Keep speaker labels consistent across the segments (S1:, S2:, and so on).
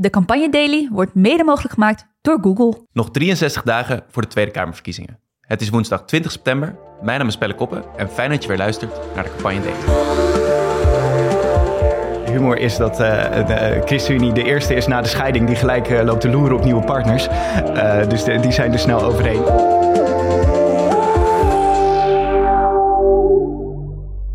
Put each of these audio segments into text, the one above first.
S1: De Campagne Daily wordt mede mogelijk gemaakt door Google.
S2: Nog 63 dagen voor de Tweede Kamerverkiezingen. Het is woensdag 20 september. Mijn naam is Pelle Koppen en fijn dat je weer luistert naar de Campagne Daily.
S3: Humor is dat uh, de ChristenUnie de eerste is na de scheiding die gelijk uh, loopt te loeren op nieuwe partners. Uh, dus de, die zijn er snel overheen.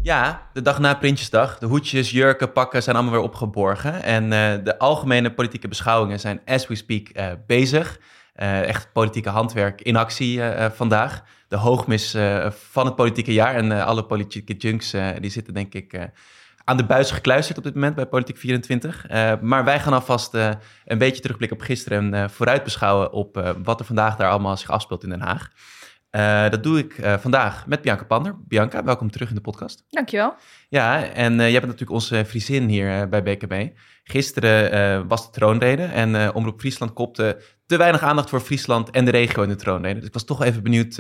S2: Ja, de dag na Prinsjesdag. De hoedjes, jurken, pakken zijn allemaal weer opgeborgen. En uh, de algemene politieke beschouwingen zijn as we speak uh, bezig. Uh, echt politieke handwerk in actie vandaag. De hoogmis van het politieke jaar. En alle politieke junks die zitten denk ik aan de buis gekluisterd op dit moment bij Politiek 24. maar wij gaan alvast een beetje terugblikken op gisteren en vooruit beschouwen op wat er vandaag daar allemaal zich afspeelt in Den Haag. Uh, dat doe ik uh, vandaag met Bianca Pander. Bianca, welkom terug in de podcast.
S1: Dankjewel.
S2: Ja, en uh, jij bent natuurlijk onze Friesin hier bij BKB. Gisteren was de troonrede en Omroep Friesland kopte te weinig aandacht voor Friesland en de regio in de troonrede. Dus ik was toch even benieuwd,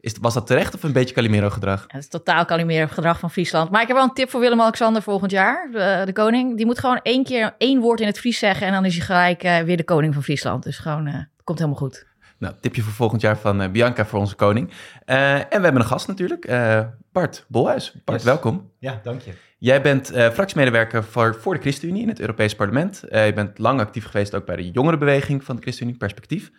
S2: is, was dat terecht of een beetje Calimero-gedrag?
S1: Het is totaal Calimero-gedrag van Friesland. Maar ik heb wel een tip voor Willem-Alexander volgend jaar, de, de, koning. Die moet gewoon één keer één woord in het Fries zeggen en dan is hij gelijk weer de koning van Friesland. Dus gewoon, komt helemaal goed.
S2: Nou, tipje voor volgend jaar van uh, Bianca voor onze koning. Uh, en we hebben een gast natuurlijk, uh, Bart Bolhuis. Bart, yes. welkom.
S4: Ja, dank je.
S2: Jij bent fractiemedewerker voor, voor de ChristenUnie in het Europees Parlement. je bent lang actief geweest ook bij de jongerenbeweging van de ChristenUnie, Perspectief.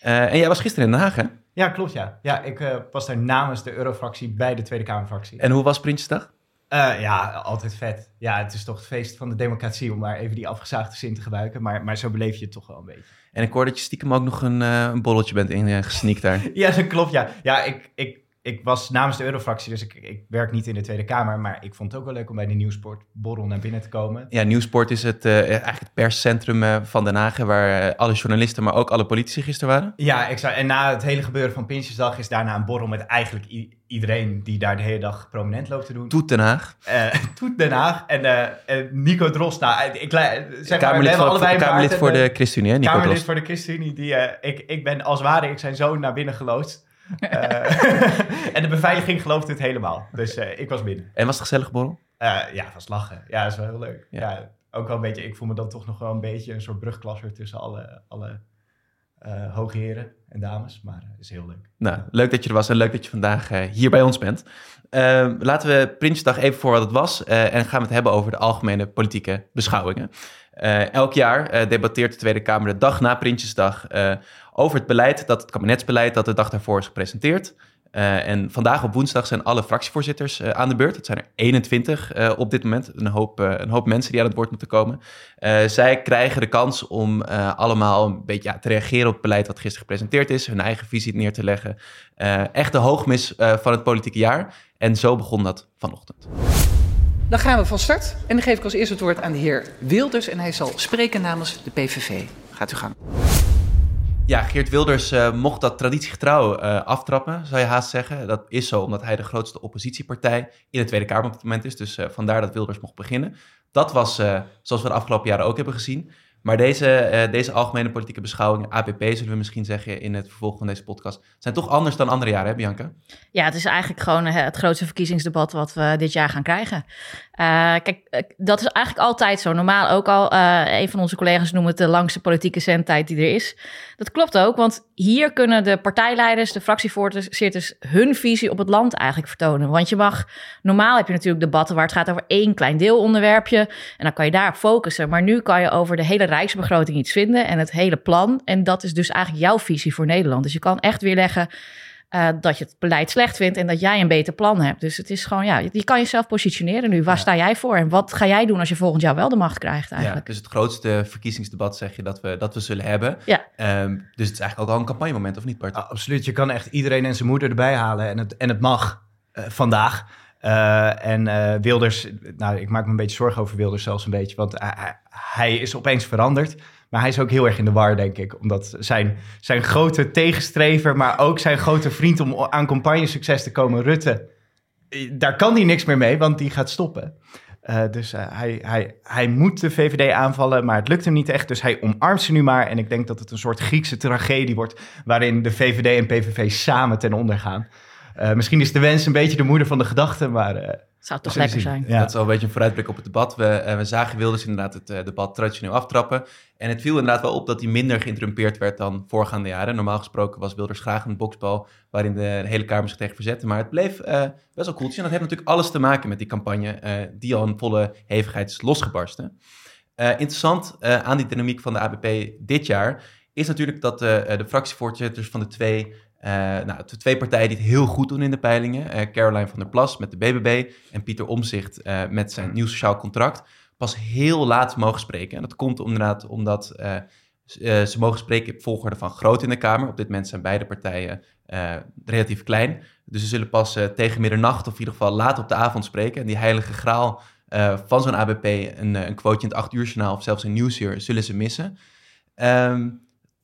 S2: en jij was gisteren in Den Haag, hè?
S4: Ja, klopt, ja. Ja, ik was daar namens de Eurofractie bij de Tweede Kamerfractie.
S2: En hoe was Prinsjesdag?
S4: Uh, ja, altijd vet. Ja, het is toch het feest van de democratie, om maar even die afgezaagde zin te gebruiken. Maar, maar zo beleef je het toch wel een beetje.
S2: En ik hoor dat je stiekem ook nog een, uh, een bolletje bent ingesneakt daar.
S4: ja, dat klopt, ja. Ja, ik, ik, ik was namens de Eurofractie, dus ik, ik werk niet in de Tweede Kamer. Maar ik vond het ook wel leuk om bij de Nieuwsportborrel naar binnen te komen.
S2: Ja, Nieuwsport is het, uh, eigenlijk het perscentrum uh, van Den Haag... waar alle journalisten, maar ook alle politici gisteren waren.
S4: Ja, exact. En na het hele gebeuren van Pinsjesdag is daarna een borrel met eigenlijk iedereen die daar de hele dag prominent loopt te doen.
S2: Toet Den Haag.
S4: Toet Den Haag. En Nico Drosta. Ik, zeg
S2: Kamerlid,
S4: maar,
S2: voor, Kamerlid voor de ChristenUnie, hè?
S4: Nico Kamerlid Drost. voor de ChristenUnie. Die, ik, ik ben als ware ik zijn zoon naar binnen geloodst. en de beveiliging geloofde het helemaal. Dus ik was binnen.
S2: En was het gezellig borrel?
S4: ja, was lachen. Ja, dat is wel heel leuk. Ja. ja. ook wel een beetje, ik voel me dan toch nog wel een beetje een soort brugklasser tussen alle, alle uh, hoge heren en dames. Maar het uh, is heel leuk.
S2: Nou, leuk dat je er was en leuk dat je vandaag uh, hier bij ons bent. laten we Prinsjesdag even voor wat het was en gaan we het hebben over de algemene politieke beschouwingen. Elk jaar debatteert de Tweede Kamer de dag na Prinsjesdag over het beleid, dat het kabinetsbeleid dat de dag daarvoor is gepresenteerd. En vandaag op woensdag zijn alle fractievoorzitters aan de beurt. Het zijn er 21 uh, op dit moment. Een hoop, een hoop mensen die aan het woord moeten komen. zij krijgen de kans om allemaal een beetje ja, te reageren op het beleid wat gisteren gepresenteerd is. Hun eigen visie neer te leggen. echt de hoogmis van het politieke jaar. En zo begon dat vanochtend.
S5: Dan gaan we van start. En dan geef ik als eerste het woord aan de heer Wilders. En hij zal spreken namens de PVV. Gaat u gang.
S2: Ja, Geert Wilders uh, mocht dat traditiegetrouw uh, aftrappen, zou je haast zeggen. Dat is zo omdat hij de grootste oppositiepartij in de Tweede Kamer op moment is. Dus uh, vandaar dat Wilders mocht beginnen. Dat was, zoals we de afgelopen jaren ook hebben gezien, maar deze, uh, deze algemene politieke beschouwingen, APP zullen we misschien zeggen in het vervolg van deze podcast, zijn toch anders dan andere jaren, hè Bianca?
S1: Ja, het is eigenlijk gewoon uh, het grootste verkiezingsdebat wat we dit jaar gaan krijgen. Uh, kijk, dat is eigenlijk altijd zo. Normaal ook al, een van onze collega's noemt het de langste politieke zendtijd die er is. Dat klopt ook, want hier kunnen de partijleiders, de fractievoorzitters hun visie op het land eigenlijk vertonen. Want je mag, normaal heb je natuurlijk debatten waar het gaat over één klein deelonderwerpje en dan kan je daarop focussen. Maar nu kan je over de hele rijksbegroting iets vinden en het hele plan. En dat is dus eigenlijk jouw visie voor Nederland. Dus je kan echt weerleggen uh, dat je het beleid slecht vindt en dat jij een beter plan hebt. Dus het is gewoon, ja, je kan jezelf positioneren nu. Waar ja. sta jij voor en wat ga jij doen als je volgend jaar wel de macht krijgt eigenlijk?
S2: Ja, dus het grootste verkiezingsdebat zeg je dat we, dat we zullen hebben.
S1: Ja.
S2: Um, dus het is eigenlijk ook al een campagnemoment, of niet Bart?
S4: Ah, absoluut, je kan echt iedereen en zijn moeder erbij halen en het, en het mag uh, vandaag. Uh, en uh, Wilders, nou, ik maak me een beetje zorgen over Wilders zelfs een beetje, want hij, hij is opeens veranderd. Maar hij is ook heel erg in de war, denk ik. Omdat zijn, zijn grote tegenstrever, maar ook zijn grote vriend om aan campagnesucces te komen, Rutte, daar kan hij niks meer mee, want die gaat stoppen. Uh, dus uh, hij, hij, hij moet de VVD aanvallen, maar het lukt hem niet echt. Dus hij omarmt ze nu maar. En ik denk dat het een soort Griekse tragedie wordt, waarin de VVD en PVV samen ten onder gaan. Uh, misschien is de wens een beetje de moeder van de gedachte, maar
S1: Zou toch lekker
S4: zien.
S1: zijn.
S4: Ja.
S2: Dat is al een beetje een vooruitblik op het debat. We, eh, we zagen Wilders inderdaad het eh, debat traditioneel aftrappen. En het viel inderdaad wel op dat hij minder geïnterrumpeerd werd dan voorgaande jaren. Normaal gesproken was Wilders graag een boksbal waarin de hele Kamer zich tegen verzette. Maar het bleef eh, best wel koeltje. En dat heeft natuurlijk alles te maken met die campagne eh, die al in volle hevigheid is losgebarsten. Eh, interessant eh, aan die dynamiek van de ABP dit jaar is natuurlijk dat eh, de fractievoorzitters van de twee, eh, nou, twee partijen die het heel goed doen in de peilingen, eh, Caroline van der Plas met de BBB en Pieter Omzicht eh, met zijn nieuw sociaal contract, pas heel laat mogen spreken. En dat komt omdat ze mogen spreken op volgorde van groot in de Kamer. Op dit moment zijn beide partijen relatief klein. Dus ze zullen pas tegen middernacht of in ieder geval laat op de avond spreken. En die heilige graal van zo'n ABP, een, een quoteje in het 8 uur journaal of zelfs een nieuwsuur, zullen ze missen. Ehm,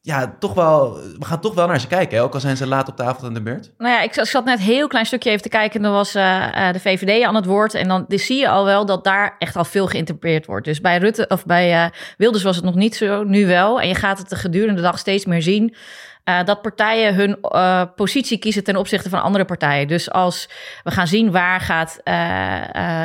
S2: ja, toch wel, we gaan toch wel naar ze kijken, hè? ook al zijn ze laat op de avond aan de beurt.
S1: Nou ja, ik, zat net een heel klein stukje even te kijken. En dan was eh, eh, de VVD aan het woord. En dan zie je al wel dat daar echt al veel geïnterpreteerd wordt. Dus bij Rutte of bij eh, Wilders was het nog niet zo, nu wel. En je gaat het de gedurende dag steeds meer zien. Eh, dat partijen hun eh, positie kiezen ten opzichte van andere partijen. Dus als we gaan zien waar gaat eh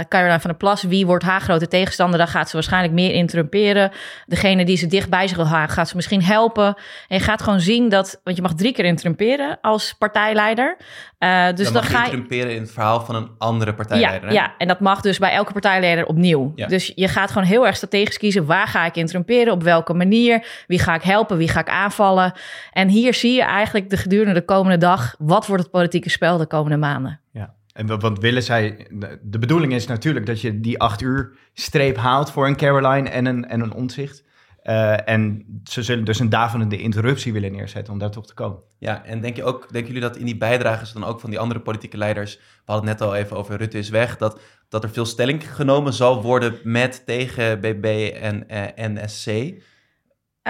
S1: Caroline van der Plas, wie wordt haar grote tegenstander, dan gaat ze waarschijnlijk meer interrumperen. Degene die ze dicht bij zich wil houden, gaat ze misschien helpen. En je gaat gewoon zien dat, want je mag drie keer interrumperen als partijleider. Dus dan
S2: dan mag je
S1: ga je.
S2: interrumperen in het verhaal van een andere partijleider.
S1: Ja,
S2: hè?
S1: ja, en dat mag dus bij elke partijleider opnieuw.
S2: Ja.
S1: Dus je gaat gewoon heel erg strategisch kiezen. Waar ga ik interrumperen? Op welke manier? Wie ga ik helpen? Wie ga ik aanvallen? En hier zie je eigenlijk de gedurende de komende dag... wat wordt het politieke spel de komende maanden?
S4: Ja. En wa- wat willen zij? De bedoeling is natuurlijk dat je die acht uur streep haalt voor een Caroline en een, en een omzicht. Eh, en ze zullen dus een daverende interruptie willen neerzetten om daar toch te komen.
S2: Ja, en denk je ook, denken jullie dat in die bijdrages dan ook van die andere politieke leiders, we hadden het net al even over Rutte is weg, dat, dat er veel stelling genomen zal worden met tegen BB en eh, NSC?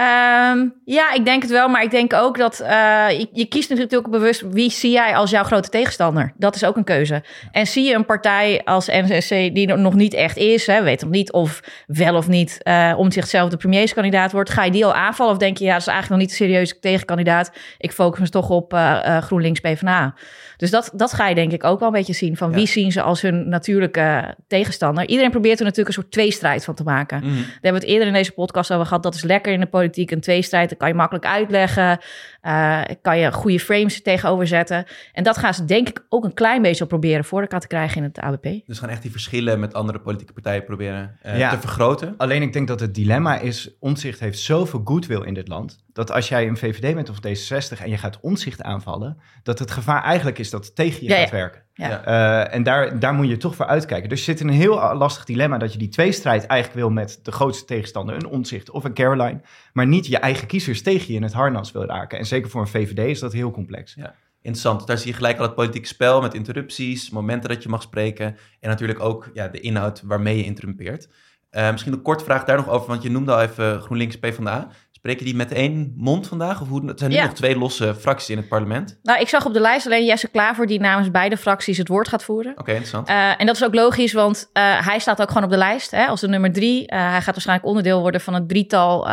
S1: Ehm, ja, ik denk het wel. Maar ik denk ook dat eh, je, je kiest natuurlijk ook bewust wie zie jij als jouw grote tegenstander. Dat is ook een keuze. En zie je een partij als NSC die er nog niet echt is, hè, weet nog niet of wel of niet eh, om zichzelf de premierskandidaat wordt, ga je die al aanvallen of denk je ja, dat is eigenlijk nog niet een serieuze tegenkandidaat. Ik focus me toch op eh, GroenLinks PvdA. Dus dat, dat ga je denk ik ook wel een beetje zien. Van
S2: Ja.
S1: wie zien ze als hun natuurlijke tegenstander. Iedereen probeert er natuurlijk een soort tweestrijd van te maken.
S2: Mhm.
S1: Daar hebben we het eerder in deze podcast over gehad. Dat is lekker in de politiek. Een tweestrijd, dat kan je makkelijk uitleggen. Eh, kan je goede frames tegenover zetten. En dat gaan ze denk ik ook een klein beetje proberen voor elkaar te krijgen in het ABP.
S2: Dus gaan echt die verschillen met andere politieke partijen proberen eh,
S4: Ja.
S2: te vergroten.
S4: Alleen ik denk dat het dilemma is, Omzicht heeft zoveel goodwill in dit land, dat als jij een VVD bent of D66 en je gaat Omzicht aanvallen, dat het gevaar eigenlijk is dat het tegen je
S1: Ja,
S4: gaat
S1: ja.
S4: werken.
S1: Ja.
S2: Ja.
S4: Eh, en daar, daar moet je toch voor uitkijken. Dus je zit in een heel lastig dilemma dat je die tweestrijd eigenlijk wil met de grootste tegenstander, een Omzicht of een Caroline, maar niet je eigen kiezers tegen je in het harnas wil raken. En zeker voor een VVD is dat heel complex.
S2: Interessant. Daar zie je gelijk al het politieke spel met interrupties, momenten dat je mag spreken en natuurlijk ook ja, de inhoud waarmee je interrumpeert. Eh, misschien een korte vraag daar nog over, want je noemde al even GroenLinks PvdA. Spreken die met één mond vandaag? Of hoe, het zijn nu
S1: Ja.
S2: nog twee losse fracties in het parlement.
S1: Nou, ik zag op de lijst alleen Jesse Klaver die namens beide fracties het woord gaat voeren.
S2: Oké, interessant.
S1: Eh, en dat is ook logisch, want eh, hij staat ook gewoon op de lijst hè, als de nummer drie. Eh, hij gaat waarschijnlijk onderdeel worden van het drietal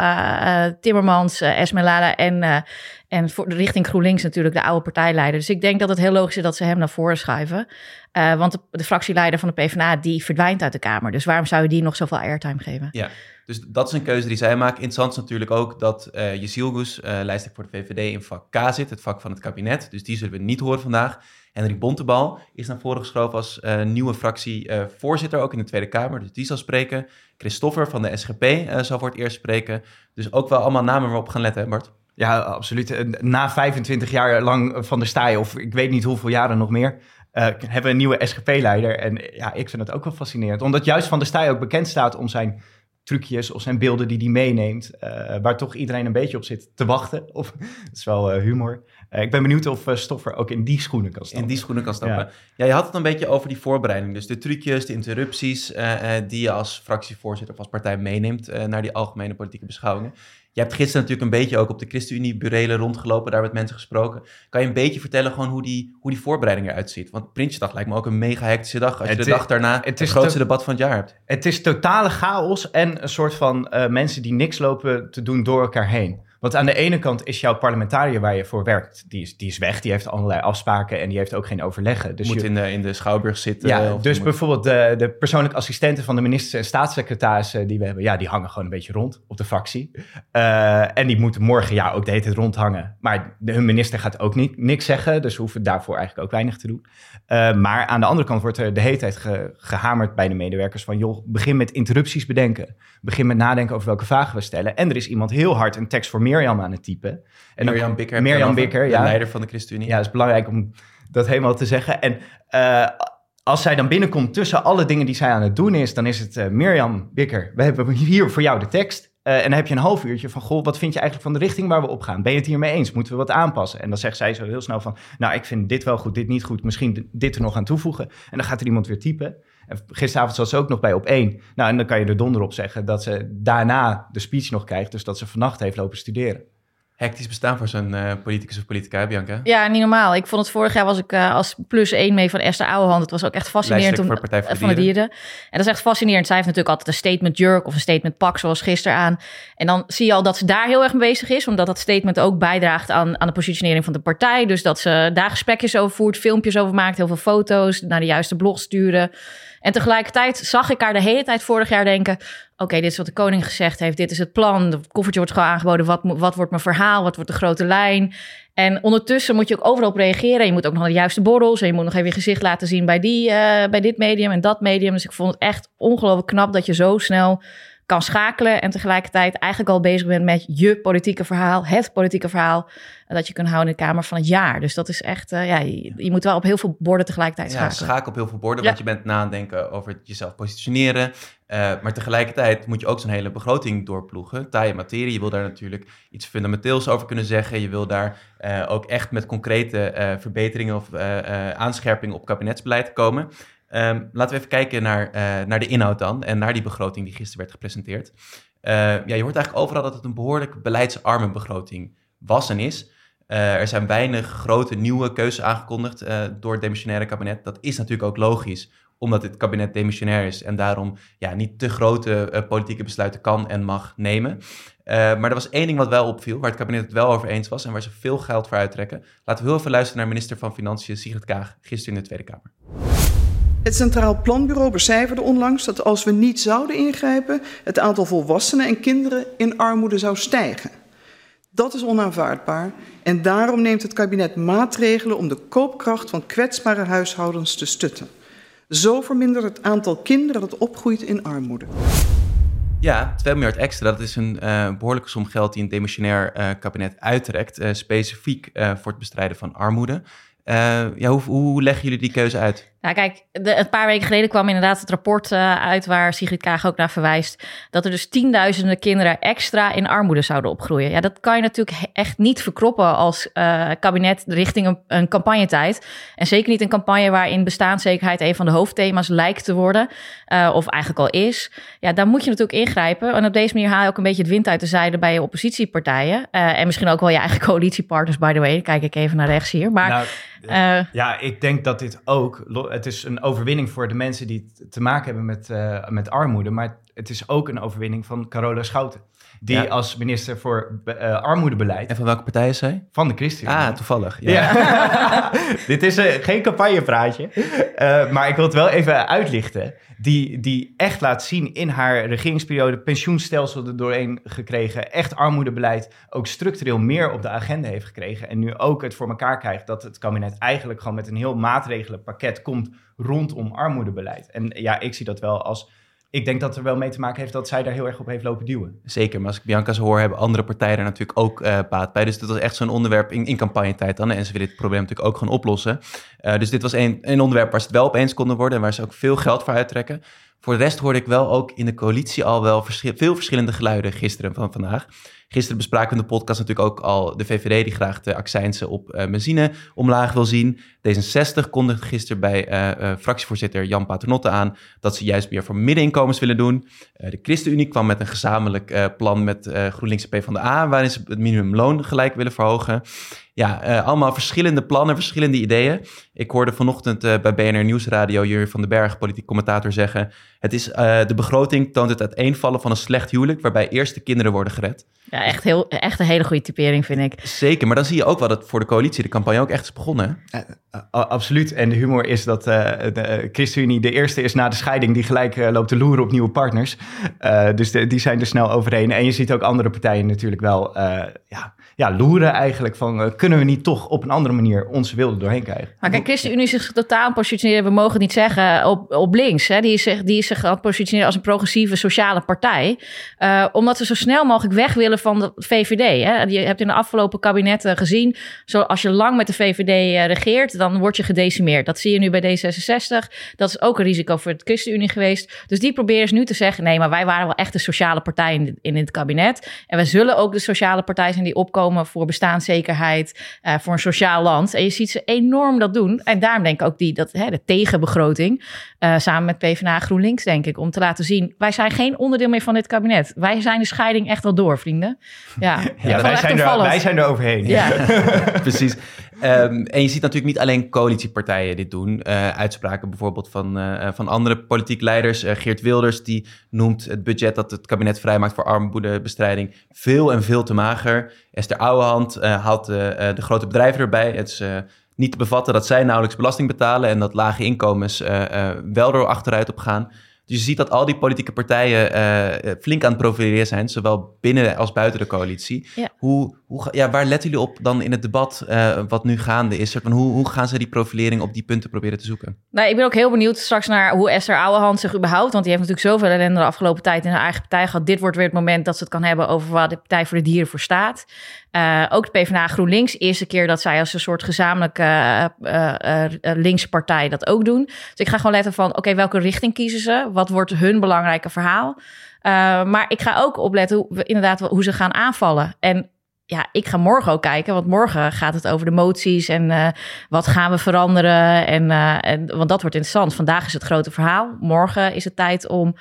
S1: Timmermans, Esmeralda en, en voor, richting GroenLinks natuurlijk de oude partijleider. Dus ik denk dat het heel logisch is dat ze hem naar voren schuiven. Eh, want de, de fractieleider van de PvdA die verdwijnt uit de Kamer. Dus waarom zou je die nog zoveel airtime geven?
S2: Ja, dus dat is een keuze die zij maken. Interessant is natuurlijk ook dat eh Jezilgus, eh lijsttrekker voor de VVD, in vak K zit, het vak van het kabinet. Dus die zullen we niet horen vandaag. Henrik Bontebal is naar voren geschoven als eh, nieuwe fractievoorzitter, ook in de Tweede Kamer. Dus die zal spreken. Christoffer van de SGP eh, zal voor het eerst spreken. Dus ook wel allemaal namen waarop gaan letten, hè Bart?
S4: Ja, absoluut. Na 25 jaar lang van de staai, of ik weet niet hoeveel jaren nog meer, hebben we een nieuwe SGP-leider. En ja, ik vind het ook wel fascinerend. Omdat juist Van der Staaij ook bekend staat om zijn trucjes of zijn beelden die hij meeneemt. eh, waar toch iedereen een beetje op zit te wachten. Of, dat is wel eh, humor. Eh, ik ben benieuwd of eh, Stoffer ook in die schoenen kan staan.
S2: in die schoenen kan stappen.
S4: Ja.
S2: Ja. je had het een beetje over die voorbereiding. Dus de trucjes, de interrupties eh, eh, die je als fractievoorzitter of als partij meeneemt eh, naar die algemene politieke beschouwingen. Je hebt gisteren natuurlijk een beetje ook op de ChristenUnie-burelen rondgelopen, daar met mensen gesproken. Kan je een beetje vertellen gewoon hoe die, hoe die voorbereiding eruit ziet? Want Prinsjesdag lijkt me ook een mega hectische dag als je
S4: Het
S2: de dag daarna
S4: het
S2: het, grootste
S4: te-
S2: debat van het jaar hebt.
S4: Het is totale chaos en een soort van eh, mensen die niks lopen te doen door elkaar heen. Want aan de ene kant is jouw parlementariër waar je voor werkt, die is, die is weg. Die heeft allerlei afspraken en die heeft ook geen overleggen. Dus
S2: moet
S4: je-
S2: in de, in de Schouwburg zitten.
S4: ja,
S2: of
S4: dus
S2: moet-
S4: bijvoorbeeld de, de persoonlijke assistenten van de ministers en staatssecretarissen die we hebben, ja, die hangen gewoon een beetje rond op de fractie. Eh, en die moeten morgen ja ook de hele tijd rondhangen. Maar de, hun minister gaat ook niet, niks zeggen, dus we hoeven daarvoor eigenlijk ook weinig te doen. Eh, maar aan de andere kant wordt er de hele tijd ge- gehamerd bij de medewerkers van, joh, begin met interrupties bedenken. Begin met nadenken over welke vragen we stellen. En er is iemand heel hard een tekst voor Mirjam aan het typen. En
S2: Mirjam Bikker.
S4: Mirjam Bikker,
S2: de
S4: ja.
S2: leider van de ChristenUnie.
S4: Ja, het is belangrijk om dat helemaal te zeggen. En eh, als zij dan binnenkomt tussen alle dingen die zij aan het doen is, dan is het eh, Mirjam Bikker. We hebben hier voor jou de tekst. Eh, en dan heb je een half uurtje van, goh, wat vind je eigenlijk van de richting waar we op gaan? Ben je het hiermee eens? Moeten we wat aanpassen? En dan zegt zij zo heel snel van, nou, ik vind dit wel goed, dit niet goed. Misschien dit er nog aan toevoegen. En dan gaat er iemand weer typen. En gisteravond zat ze ook nog bij op één. Nou, en dan kan je er donder op zeggen dat ze daarna de speech nog krijgt. Dus dat ze vannacht heeft lopen studeren.
S2: Hectisch bestaan voor zo'n eh, politicus of politica, Bianca?
S1: Ja, niet normaal. Ik vond het vorig jaar was ik eh, als plus één mee van Esther Ouwehand. Het was ook echt fascinerend. Om-
S2: voor de Partij voor
S1: eh,
S2: de
S1: van de dieren. En dat is echt fascinerend. Zij heeft natuurlijk altijd een statement jurk of een statement pak, zoals gisteren aan. En dan zie je al dat ze daar heel erg mee bezig is, omdat dat statement ook bijdraagt aan, aan de positionering van de partij. Dus dat ze daar gesprekjes over voert, filmpjes over maakt, heel veel foto's, naar de juiste blog sturen. En tegelijkertijd zag ik haar de hele tijd vorig jaar denken: oké, dit is wat de koning gezegd heeft, dit is het plan. De koffertje wordt gewoon aangeboden. Wat, wat wordt mijn verhaal? Wat wordt de grote lijn? En ondertussen moet je ook overal op reageren. Je moet ook nog naar de juiste borrels. En je moet nog even je gezicht laten zien bij, die, eh, bij dit medium en dat medium. Dus ik vond het echt ongelooflijk knap dat je zo snel kan schakelen. En tegelijkertijd eigenlijk al bezig bent met je politieke verhaal. Het politieke verhaal. eh, Dat je kunt houden in de Kamer van het jaar. Dus dat is echt, eh, ja, je, je moet wel op heel veel borden tegelijkertijd
S2: Ja,
S1: schakelen.
S2: schakel op heel veel borden,
S1: Ja.
S2: want je bent nadenken over het jezelf positioneren. Eh, maar tegelijkertijd moet je ook zo'n hele begroting doorploegen. Taaie materie, je wil daar natuurlijk iets fundamenteels over kunnen zeggen. Je wil daar ook echt met concrete verbeteringen of aanscherpingen op kabinetsbeleid komen. Ehm, laten we even kijken naar, eh, naar de inhoud dan en naar die begroting die gisteren werd gepresenteerd. Eh, ja, je hoort eigenlijk overal dat het een behoorlijk beleidsarme begroting was en is. Eh, er zijn weinig grote nieuwe keuzes aangekondigd eh, door het demissionaire kabinet. Dat is natuurlijk ook logisch, omdat dit kabinet demissionair is en daarom ja, niet te grote politieke besluiten kan en mag nemen. Maar er was één ding wat wel opviel, waar het kabinet het wel over eens was en waar ze veel geld voor uittrekken. Laten we heel even luisteren naar minister van Financiën Sigrid Kaag gisteren in de Tweede Kamer.
S6: Het Centraal Planbureau becijferde onlangs dat als we niet zouden ingrijpen, het aantal volwassenen en kinderen in armoede zou stijgen. Dat is onaanvaardbaar en daarom neemt het kabinet maatregelen om de koopkracht van kwetsbare huishoudens te stutten. Zo vermindert het aantal kinderen dat opgroeit in armoede.
S2: Ja, 2 miljard extra. Dat is een eh, behoorlijke som geld die een demissionair eh, kabinet uittrekt. eh, specifiek voor het bestrijden van armoede. Ja, hoe, hoe leggen jullie die keuze uit?
S1: Nou, kijk, een paar weken geleden kwam inderdaad het rapport eh, uit waar Sigrid Kaag ook naar verwijst. Dat er dus tienduizenden kinderen extra in armoede zouden opgroeien. Ja, dat kan je natuurlijk echt niet verkroppen als eh, kabinet richting een, een campagnetijd. En zeker niet een campagne waarin bestaanszekerheid een van de hoofdthema's lijkt te worden. eh, of eigenlijk al is. Ja, daar moet je natuurlijk ingrijpen. En op deze manier haal je ook een beetje het wind uit de zijde bij je oppositiepartijen. En misschien ook wel je eigen coalitiepartners, by the way. Kijk ik even naar rechts hier. Maar
S4: Nou,
S1: eh,
S4: Ja, ik denk dat dit ook. Het is een overwinning voor de mensen die te maken hebben met, eh, met armoede. Maar het is ook een overwinning van Carola Schouten. Die
S2: Ja.
S4: als minister voor eh, armoedebeleid
S2: En van welke partij is zij?
S4: van de ChristenUnie.
S2: Ah, toevallig. Ja.
S4: Ja. Dit is eh, geen campagnepraatje. Eh, maar ik wil het wel even uitlichten. Die, die echt laat zien in haar regeringsperiode pensioenstelsel er doorheen gekregen. Echt armoedebeleid ook structureel meer op de agenda heeft gekregen. En nu ook het voor elkaar krijgt dat het kabinet eigenlijk gewoon met een heel maatregelenpakket komt rondom armoedebeleid. En ja, ik zie dat wel als... Ik denk dat er wel mee te maken heeft dat zij daar heel erg op heeft lopen duwen.
S2: Zeker, maar als ik Bianca zo hoor, hebben andere partijen er natuurlijk ook eh baat bij. Dus dit was echt zo'n onderwerp in, in campagnetijd dan. En ze willen dit probleem natuurlijk ook gaan oplossen. Eh, dus dit was een, een onderwerp waar ze het wel op eens konden worden en waar ze ook veel geld voor uittrekken. Voor de rest hoorde ik wel ook in de coalitie al wel veel verschillende geluiden gisteren van vandaag. Gisteren bespraken we in de podcast natuurlijk ook al de VVD die graag de accijnsen op eh, benzine omlaag wil zien. D66 kondigde gisteren bij eh, eh, fractievoorzitter Jan Paternotte aan dat ze juist meer voor middeninkomens willen doen. De ChristenUnie kwam met een gezamenlijk plan met GroenLinks en PvdA waarin ze het minimumloon gelijk willen verhogen. Ja, uh, allemaal verschillende plannen, verschillende ideeën. Ik hoorde vanochtend uh, bij BNR Nieuwsradio Jurgen van den Berg, politiek commentator, zeggen... Het is, uh, de begroting toont het uiteenvallen van een slecht huwelijk... waarbij eerst de kinderen worden gered.
S1: Ja, echt, heel, echt een hele goede typering, vind ik.
S2: Zeker, maar dan zie je ook wel dat voor de coalitie de campagne ook echt is begonnen.
S4: absoluut. En de humor is dat de ChristenUnie de eerste is na de scheiding... die gelijk loopt te loeren op nieuwe partners. dus de, die zijn er snel overheen. En je ziet ook andere partijen natuurlijk wel... ja, ja, loeren eigenlijk van uh, kunnen we niet toch op een andere manier onze wilde doorheen krijgen.
S1: Maar kijk, ChristenUnie zich totaal positioneren, we mogen niet zeggen op, op links. Hè. Die, is zich, die is zich aan positioneren als een progressieve sociale partij. Uh, omdat ze zo snel mogelijk weg willen van de VVD. Hè. Je hebt in de afgelopen kabinetten gezien, zo als je lang met de VVD uh, regeert, dan word je gedecimeerd. Dat zie je nu bij D66. Dat is ook een risico voor het ChristenUnie geweest. Dus die proberen ze nu te zeggen, nee, maar wij waren wel echt de sociale partij in, in het kabinet. En we zullen ook de sociale partij zijn die opkomen voor bestaanszekerheid, uh, voor een sociaal land. En je ziet ze enorm dat doen. En daarom denk ik ook die, dat, hè, de tegenbegroting, uh, samen met PvdA GroenLinks, denk ik, om te laten zien, wij zijn geen onderdeel meer van dit kabinet. Wij zijn de scheiding echt wel door, vrienden. Ja,
S4: ja wij, zijn er, wij zijn er overheen.
S2: Ja. Precies. Um, en je ziet natuurlijk niet alleen coalitiepartijen dit doen. Uh, uitspraken bijvoorbeeld van, uh, van andere politiek leiders. Geert Wilders die noemt het budget dat het kabinet vrijmaakt voor armoedebestrijding veel en veel te mager. Esther Ouwehand haalt de grote bedrijven erbij. Het is niet te bevatten dat zij nauwelijks belasting betalen en dat lage inkomens wel door achteruit op gaan. Dus je ziet dat al die politieke partijen uh, flink aan het profileren zijn, zowel binnen als buiten de coalitie. Hoe, hoe, ja, waar letten jullie op dan in het debat uh, wat nu gaande is? Van hoe, hoe gaan ze die profilering op die punten proberen te zoeken?
S1: Nou, ik ben ook heel benieuwd straks naar hoe Esther Ouwehand zich überhaupt, want die heeft natuurlijk zoveel ellende de afgelopen tijd in haar eigen partij gehad. Dit wordt weer het moment dat ze het kan hebben over waar de Partij voor de Dieren voor staat. Uh, ook de PvdA GroenLinks, eerste keer dat zij als een soort gezamenlijke uh, linkse partij dat ook doen. Dus ik ga gewoon letten van, oké, welke richting kiezen ze? Wat wordt hun belangrijke verhaal? maar ik ga ook opletten hoe, inderdaad hoe ze gaan aanvallen. En ja, ik ga morgen ook kijken, want morgen gaat het over de moties en uh, wat gaan we veranderen. En, uh, en, want dat wordt interessant. Vandaag is het grote verhaal. Morgen is het tijd om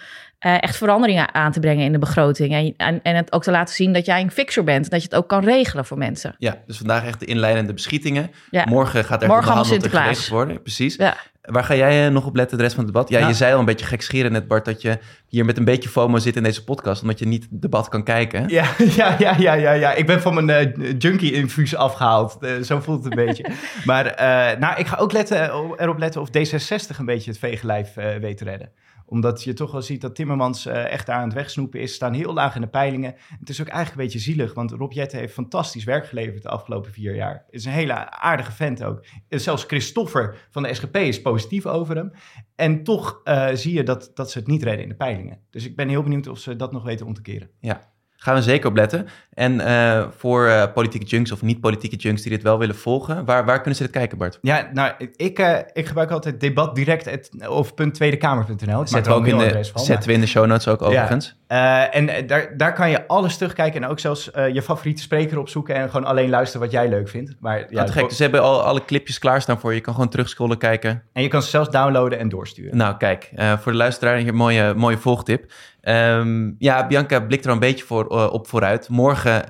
S1: uh, echt veranderingen aan te brengen in de begroting. En, en, en, het ook te laten zien dat jij een fixer bent. Dat je het ook kan regelen voor mensen.
S2: Ja, dus vandaag echt de inleidende beschietingen. Ja. Morgen gaat er
S1: Morgen
S2: behandeld en geregeld worden. Precies. Ja. Waar ga jij nog op letten de rest van het debat? Ja, nou, je zei al een beetje gekscheren net, Bart, dat je hier met een beetje FOMO zit in deze podcast, omdat je niet het debat kan kijken.
S4: Ja, ja, ja, ja, ja. ja. Ik ben van mijn uh, junkie-infuus afgehaald. Uh, zo voelt het een beetje. Maar uh, nou, ik ga ook letten, erop letten of D66 een beetje het vegenlijf weet te redden omdat je toch wel ziet dat Timmermans uh, echt aan het wegsnoepen is. Staan heel laag in de peilingen. Het is ook eigenlijk een beetje zielig. Want Rob Jette heeft fantastisch werk geleverd de afgelopen vier jaar. Is een hele aardige vent ook. En zelfs Christoffer van de SGP is positief over hem. En toch uh, zie je dat, dat ze het niet redden in de peilingen. Dus ik ben heel benieuwd of ze dat nog weten om te keren.
S2: Ja, Gaan we zeker op letten. En uh, voor uh, politieke junks of niet-politieke junks die dit wel willen volgen, waar, waar kunnen ze dit kijken, Bart?
S4: Ja, nou, ik, uh, ik gebruik altijd debat direct of tweedekamer.nl.
S2: Zetten we ook in de, van, zetten we in de show notes ook overigens.
S4: Ja. en daar, daar kan je alles terugkijken en ook zelfs je favoriete spreker opzoeken en gewoon alleen luisteren wat jij leuk vindt. Maar,
S2: ja, gek, dus ze hebben al alle clipjes klaarstaan voor je. Je kan gewoon terugscrollen, kijken.
S4: En je kan ze zelfs downloaden en doorsturen.
S2: Nou, kijk, voor de luisteraar hier een mooie, mooie volgtip. Um, ja, Bianca blikt er een beetje voor, uh, op vooruit. Morgen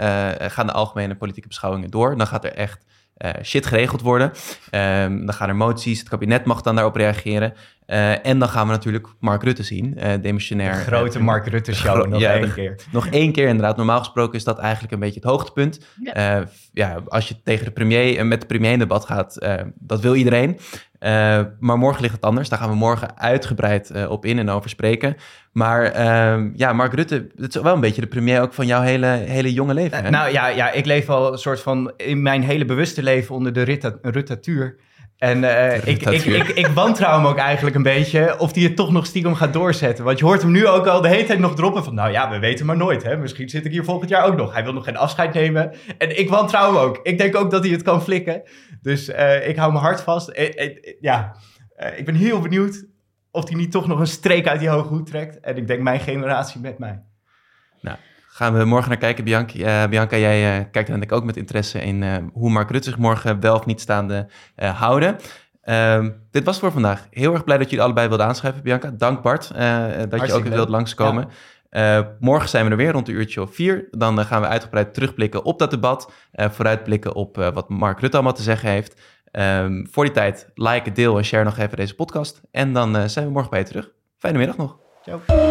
S2: gaan de algemene politieke beschouwingen door. Dan gaat er echt uh, shit geregeld worden. Um, dan gaan er moties, het kabinet mag dan daarop reageren. Uh, en dan gaan we natuurlijk Mark Rutte zien, uh, demissionair.
S4: De grote Mark Rutte show, nog ja, één keer.
S2: Nog één keer inderdaad. Normaal gesproken is dat eigenlijk een beetje het hoogtepunt. Ja, uh, ja als je tegen de premier en met de premier in debat gaat, dat wil iedereen. maar morgen ligt het anders. Daar gaan we morgen uitgebreid op in en over spreken. Maar ehm, ja, Mark Rutte, het is wel een beetje de premier ook van jouw hele, hele jonge leven. Hè?
S4: Nou ja, ja, ik leef al een soort van in mijn hele bewuste leven onder de Ruttatuur. En uh, ik, ik, ik, ik, wantrouw hem ook eigenlijk een beetje of hij het toch nog stiekem gaat doorzetten. Want je hoort hem nu ook al de hele tijd nog droppen van... nou ja, we weten maar nooit. Hè? Misschien zit ik hier volgend jaar ook nog. Hij wil nog geen afscheid nemen. En ik wantrouw hem ook. Ik denk ook dat hij het kan flikken. Dus uh, ik hou mijn hart vast. Uh, ja, ik ben heel benieuwd of hij niet toch nog een streek uit die hoge hoed trekt. En ik denk mijn generatie met mij.
S2: Gaan we morgen naar kijken. Bianca, uh, Bianca jij uh, kijkt denk ik ook met interesse in uh, hoe Mark Rutte zich morgen wel of niet staande houden. Ehm, dit was voor vandaag. Heel erg blij dat jullie allebei wilden aanschrijven, Bianca. Dank Bart dat je ook wilt langskomen. morgen zijn we er weer rond een uurtje of vier. Dan gaan we uitgebreid terugblikken op dat debat. vooruitblikken op wat Mark Rutte allemaal te zeggen heeft. Ehm, voor die tijd, like, deel en share nog even deze podcast. En dan zijn we morgen bij je terug. Fijne middag nog.
S4: Ciao.